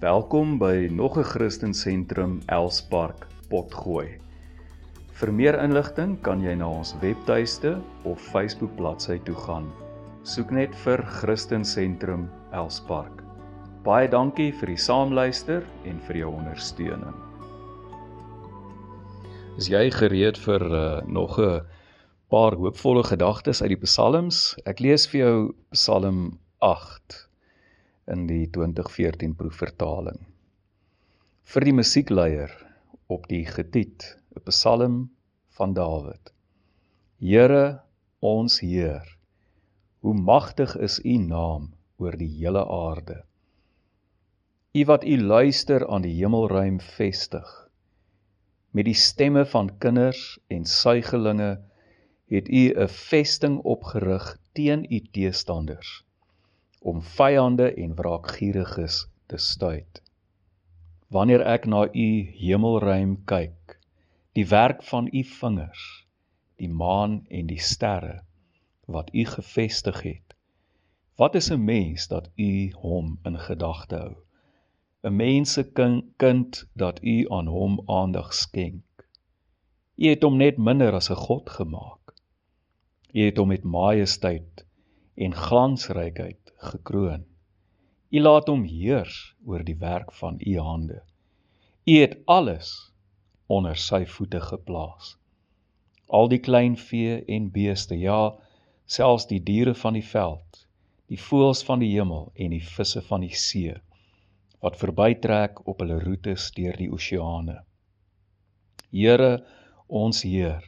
Welkom by nog 'n Christen Sentrum Elspark Potgooi. Vir meer inligting kan jy na ons webtuiste of Facebook bladsy toe gaan. Soek net vir Christen Sentrum Elspark. Baie dankie vir die saamluister en vir jou ondersteuning. Is jy gereed vir uh, nog 'n paar hoopvolle gedagtes uit die Psalms? Ek lees vir jou Psalm 8 in die 2014 proefvertaling. Vir die musiekleier op die getiet, 'n Psalm van Dawid. Here, ons Heer, hoe magtig is U naam oor die hele aarde. U wat U luister aan die hemelruim vestig. Met die stemme van kinders en suigelinge het U 'n vesting opgerig teen U teestanders om vyande en wraakgieriges te stuit. Wanneer ek na u hemelruim kyk, die werk van u vingers, die maan en die sterre wat u gevestig het, wat is 'n mens dat u hom in gedagte hou? 'n Mens se kind dat u aan hom aandag skenk. U het hom net minder as 'n god gemaak. U het hom met majesteit en glansrykheid gekroon. U laat hom heers oor die werk van u hande. U het alles onder sy voete geplaas. Al die klein vee en beeste, ja, selfs die diere van die veld, die voëls van die hemel en die visse van die see wat verbytrek op hulle roetes deur die oseane. Here, ons Heer,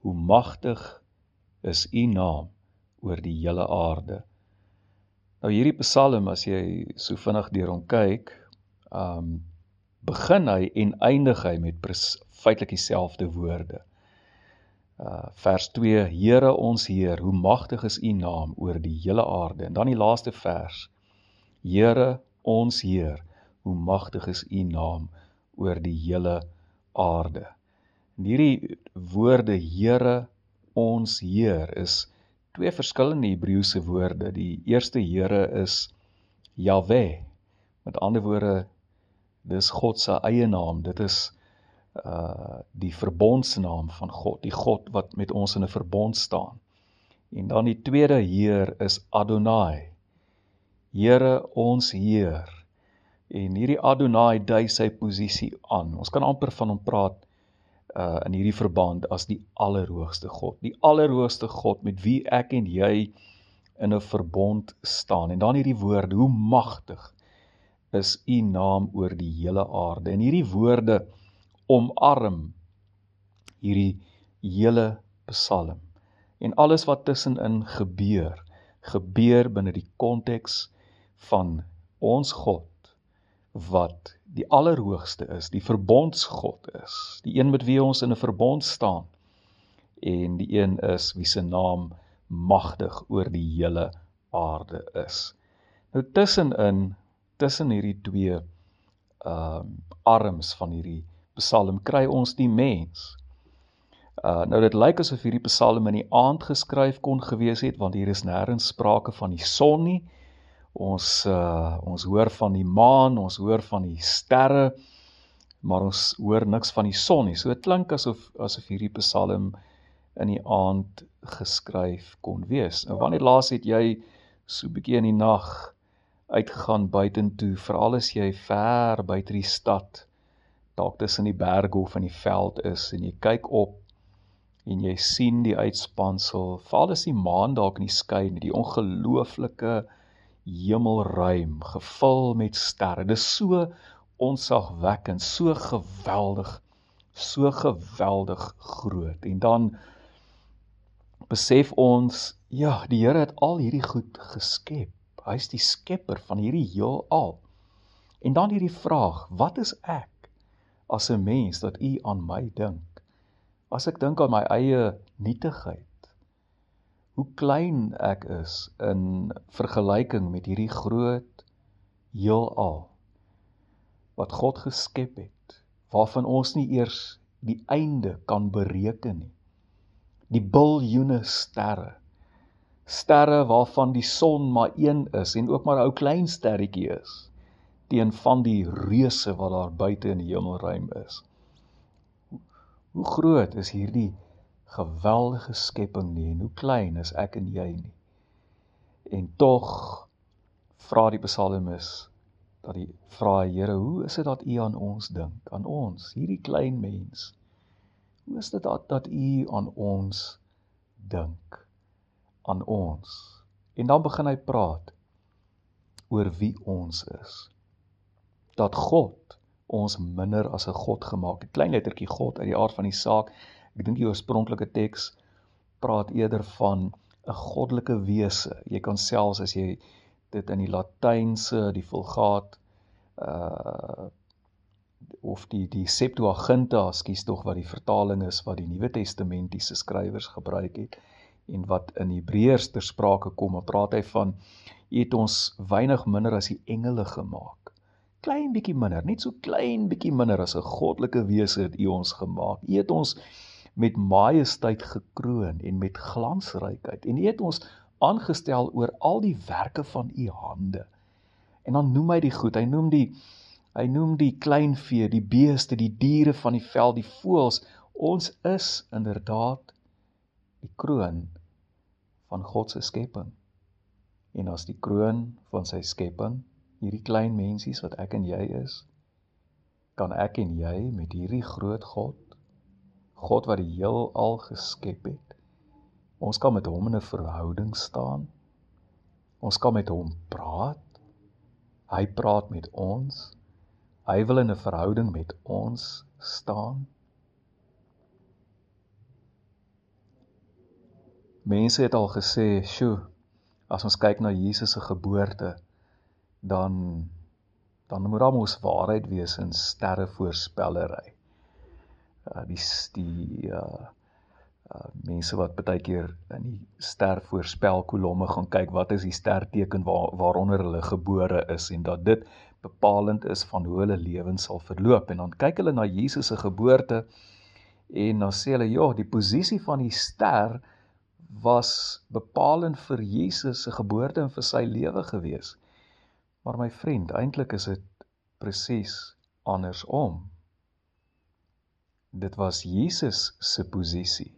hoe magtig is u naam oor die hele aarde. Nou hierdie Psalm as jy so vinnig deur hom kyk, um begin hy en eindig hy met feitelik dieselfde woorde. Uh vers 2: Here ons Heer, hoe magtig is U naam oor die hele aarde. En dan die laaste vers: Here ons Heer, hoe magtig is U naam oor die hele aarde. En hierdie woorde Here ons Heer is twee verskillende Hebreëse woorde. Die eerste Here is Jahwe. Met ander woorde, dis God se eie naam. Dit is uh die verbondsnaam van God, die God wat met ons in 'n verbond staan. En dan die tweede Heer is Adonai. Here ons Heer. En hierdie Adonai dui sy posisie aan. Ons kan amper van hom praat uh in hierdie verband as die allerhoogste God, die allerhoogste God met wie ek en jy in 'n verbond staan. En dan hierdie woorde, hoe magtig is u naam oor die hele aarde. En hierdie woorde omarm hierdie hele Psalm. En alles wat tussenin gebeur, gebeur binne die konteks van ons God wat die allerhoogste is, die verbondsgod is, die een met wie ons in 'n verbond staan en die een is wie se naam magtig oor die hele aarde is. Nou tussenin tussen hierdie twee ehm um, arms van hierdie Psalm kry ons die mens. Uh nou dit lyk asof hierdie Psalm in die aand geskryf kon gewees het want hier is nêrens sprake van die son nie. Ons uh ons hoor van die maan, ons hoor van die sterre, maar ons hoor niks van die son nie. So dit klink asof asof hierdie Psalm in die aand geskryf kon wees. Nou wanneer laas het jy so 'n bietjie in die nag uitgegaan buitentoe, veral as jy ver buite die stad dalk tussen die berge of in die veld is en jy kyk op en jy sien die uitspansel, veral as die maan dalk in die skyn, die ongelooflike hemelruim gevul met sterre. Dis so onsagwekkend, so geweldig, so geweldig groot. En dan besef ons, ja, die Here het al hierdie goed geskep. Hy's die skepper van hierdie heelal. En dan hierdie vraag, wat is ek as 'n mens dat U aan my dink? As ek dink aan my eie nietigheid, hoe klein ek is in vergelyking met hierdie groot heelal wat God geskep het waarvan ons nie eers die einde kan bereken nie die biljoene sterre sterre waarvan die son maar een is en ook maar 'n ou klein sterretjie is teen van die reuse wat daar buite in die hemelruim is. Hoe groot is hierdie geweldige skepping nie en hoe klein is ek en jy nie. En tog vra die psalmis dat die vra Here, hoe is dit dat U aan ons dink, aan ons, hierdie klein mens? Hoe is dit dat dat U aan ons dink, aan ons? En dan begin hy praat oor wie ons is. Dat God ons minder as 'n God gemaak het. Klein lettertjie God uit die aard van die saak. Ek dink die oorspronklike teks praat eerder van 'n goddelike wese. Jy kan selfs as jy dit in die Latynse, die Vulgaat uh of die die Septuaginta, skus tog wat die vertaling is wat die Nuwe Testamentiese skrywers gebruik het en wat in Hebreërs ter sprake kom, dan praat hy van U het ons weinig minder as die engele gemaak klein bietjie minder, net so klein bietjie minder as 'n goddelike wese het U ons gemaak. U het ons met majesteit gekroon en met glansrykheid en U het ons aangestel oor al die werke van U hande. En dan noem hy die goed. Hy noem die hy noem die kleinvee, die beeste, die diere van die veld, die voëls. Ons is inderdaad die kroon van God se skepping. En as die kroon van sy skepping hierdie klein mensies wat ek en jy is, kan ek en jy met hierdie groot God, God wat die heelal geskep het, ons kan met hom in 'n verhouding staan. Ons kan met hom praat. Hy praat met ons. Hy wil in 'n verhouding met ons staan. Mense het al gesê, "Sjoe, as ons kyk na Jesus se geboorte, dan dan moet daar mos waarheid wees in sterrevoorspellery. Uh die die uh uh mense wat baie keer in die stervoorspelkolomme gaan kyk wat is die sterteken waar waaronder hulle gebore is en dat dit bepalend is van hoe hulle lewens sal verloop en dan kyk hulle na Jesus se geboorte en dan sê hulle ja die posisie van die ster was bepalend vir Jesus se geboorte en vir sy lewe gewees. Maar my vriend, eintlik is dit presies andersom. Dit was Jesus se posisie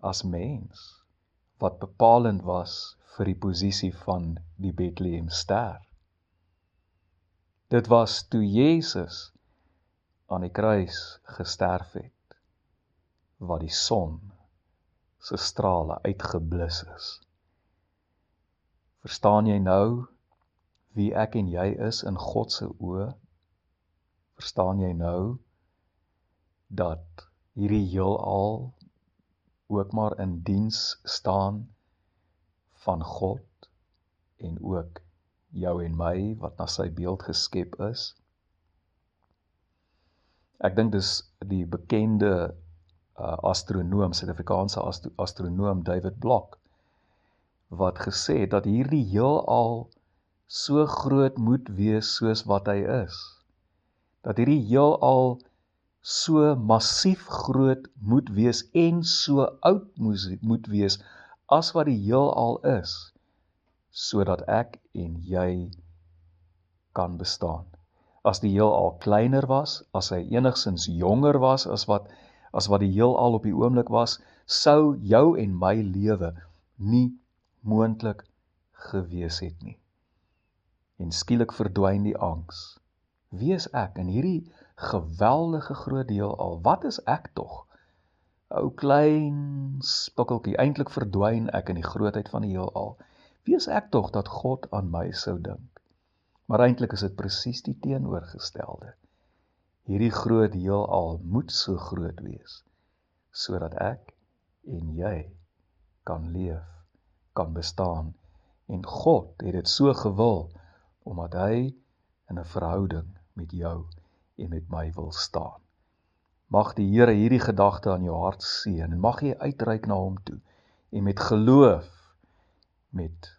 as mens wat bepalend was vir die posisie van die Bethlehem ster. Dit was toe Jesus aan die kruis gesterf het wat die son se strale uitgeblus is. Verstaan jy nou wie ek en jy is in God se oë, verstaan jy nou dat hierdie heelal ook maar in diens staan van God en ook jou en my wat na sy beeld geskep is. Ek dink dis die bekende uh, astronoom, Suid-Afrikaanse astronoom David Block wat gesê het dat hierdie heelal so groot moet wees soos wat hy is. Dat hierdie heelal so massief groot moet wees en so oud moet wees as wat die heelal is sodat ek en jy kan bestaan. As die heelal kleiner was, as hy enigsins jonger was as wat as wat die heelal op die oomblik was, sou jou en my lewe nie moontlik gewees het nie en skielik verdwyn die angs. Wie is ek in hierdie geweldige groot deel al? Wat is ek tog? Ou klein spikkeltjie, eintlik verdwyn ek in die grootheid van die heelal. Wie is ek tog dat God aan my sou dink? Maar eintlik is dit presies die teenoorgestelde. Hierdie groot heelal moet so groot wees sodat ek en jy kan leef, kan bestaan en God het dit so gewil omdat hy in 'n verhouding met jou en met my wil staan. Mag die Here hierdie gedagte aan jou hart seën en mag jy uitreik na hom toe en met geloof met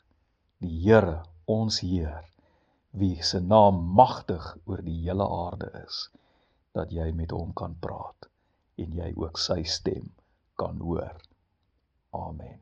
die Here, ons Heer, wie se naam magtig oor die hele aarde is, dat jy met hom kan praat en jy ook sy stem kan hoor. Amen.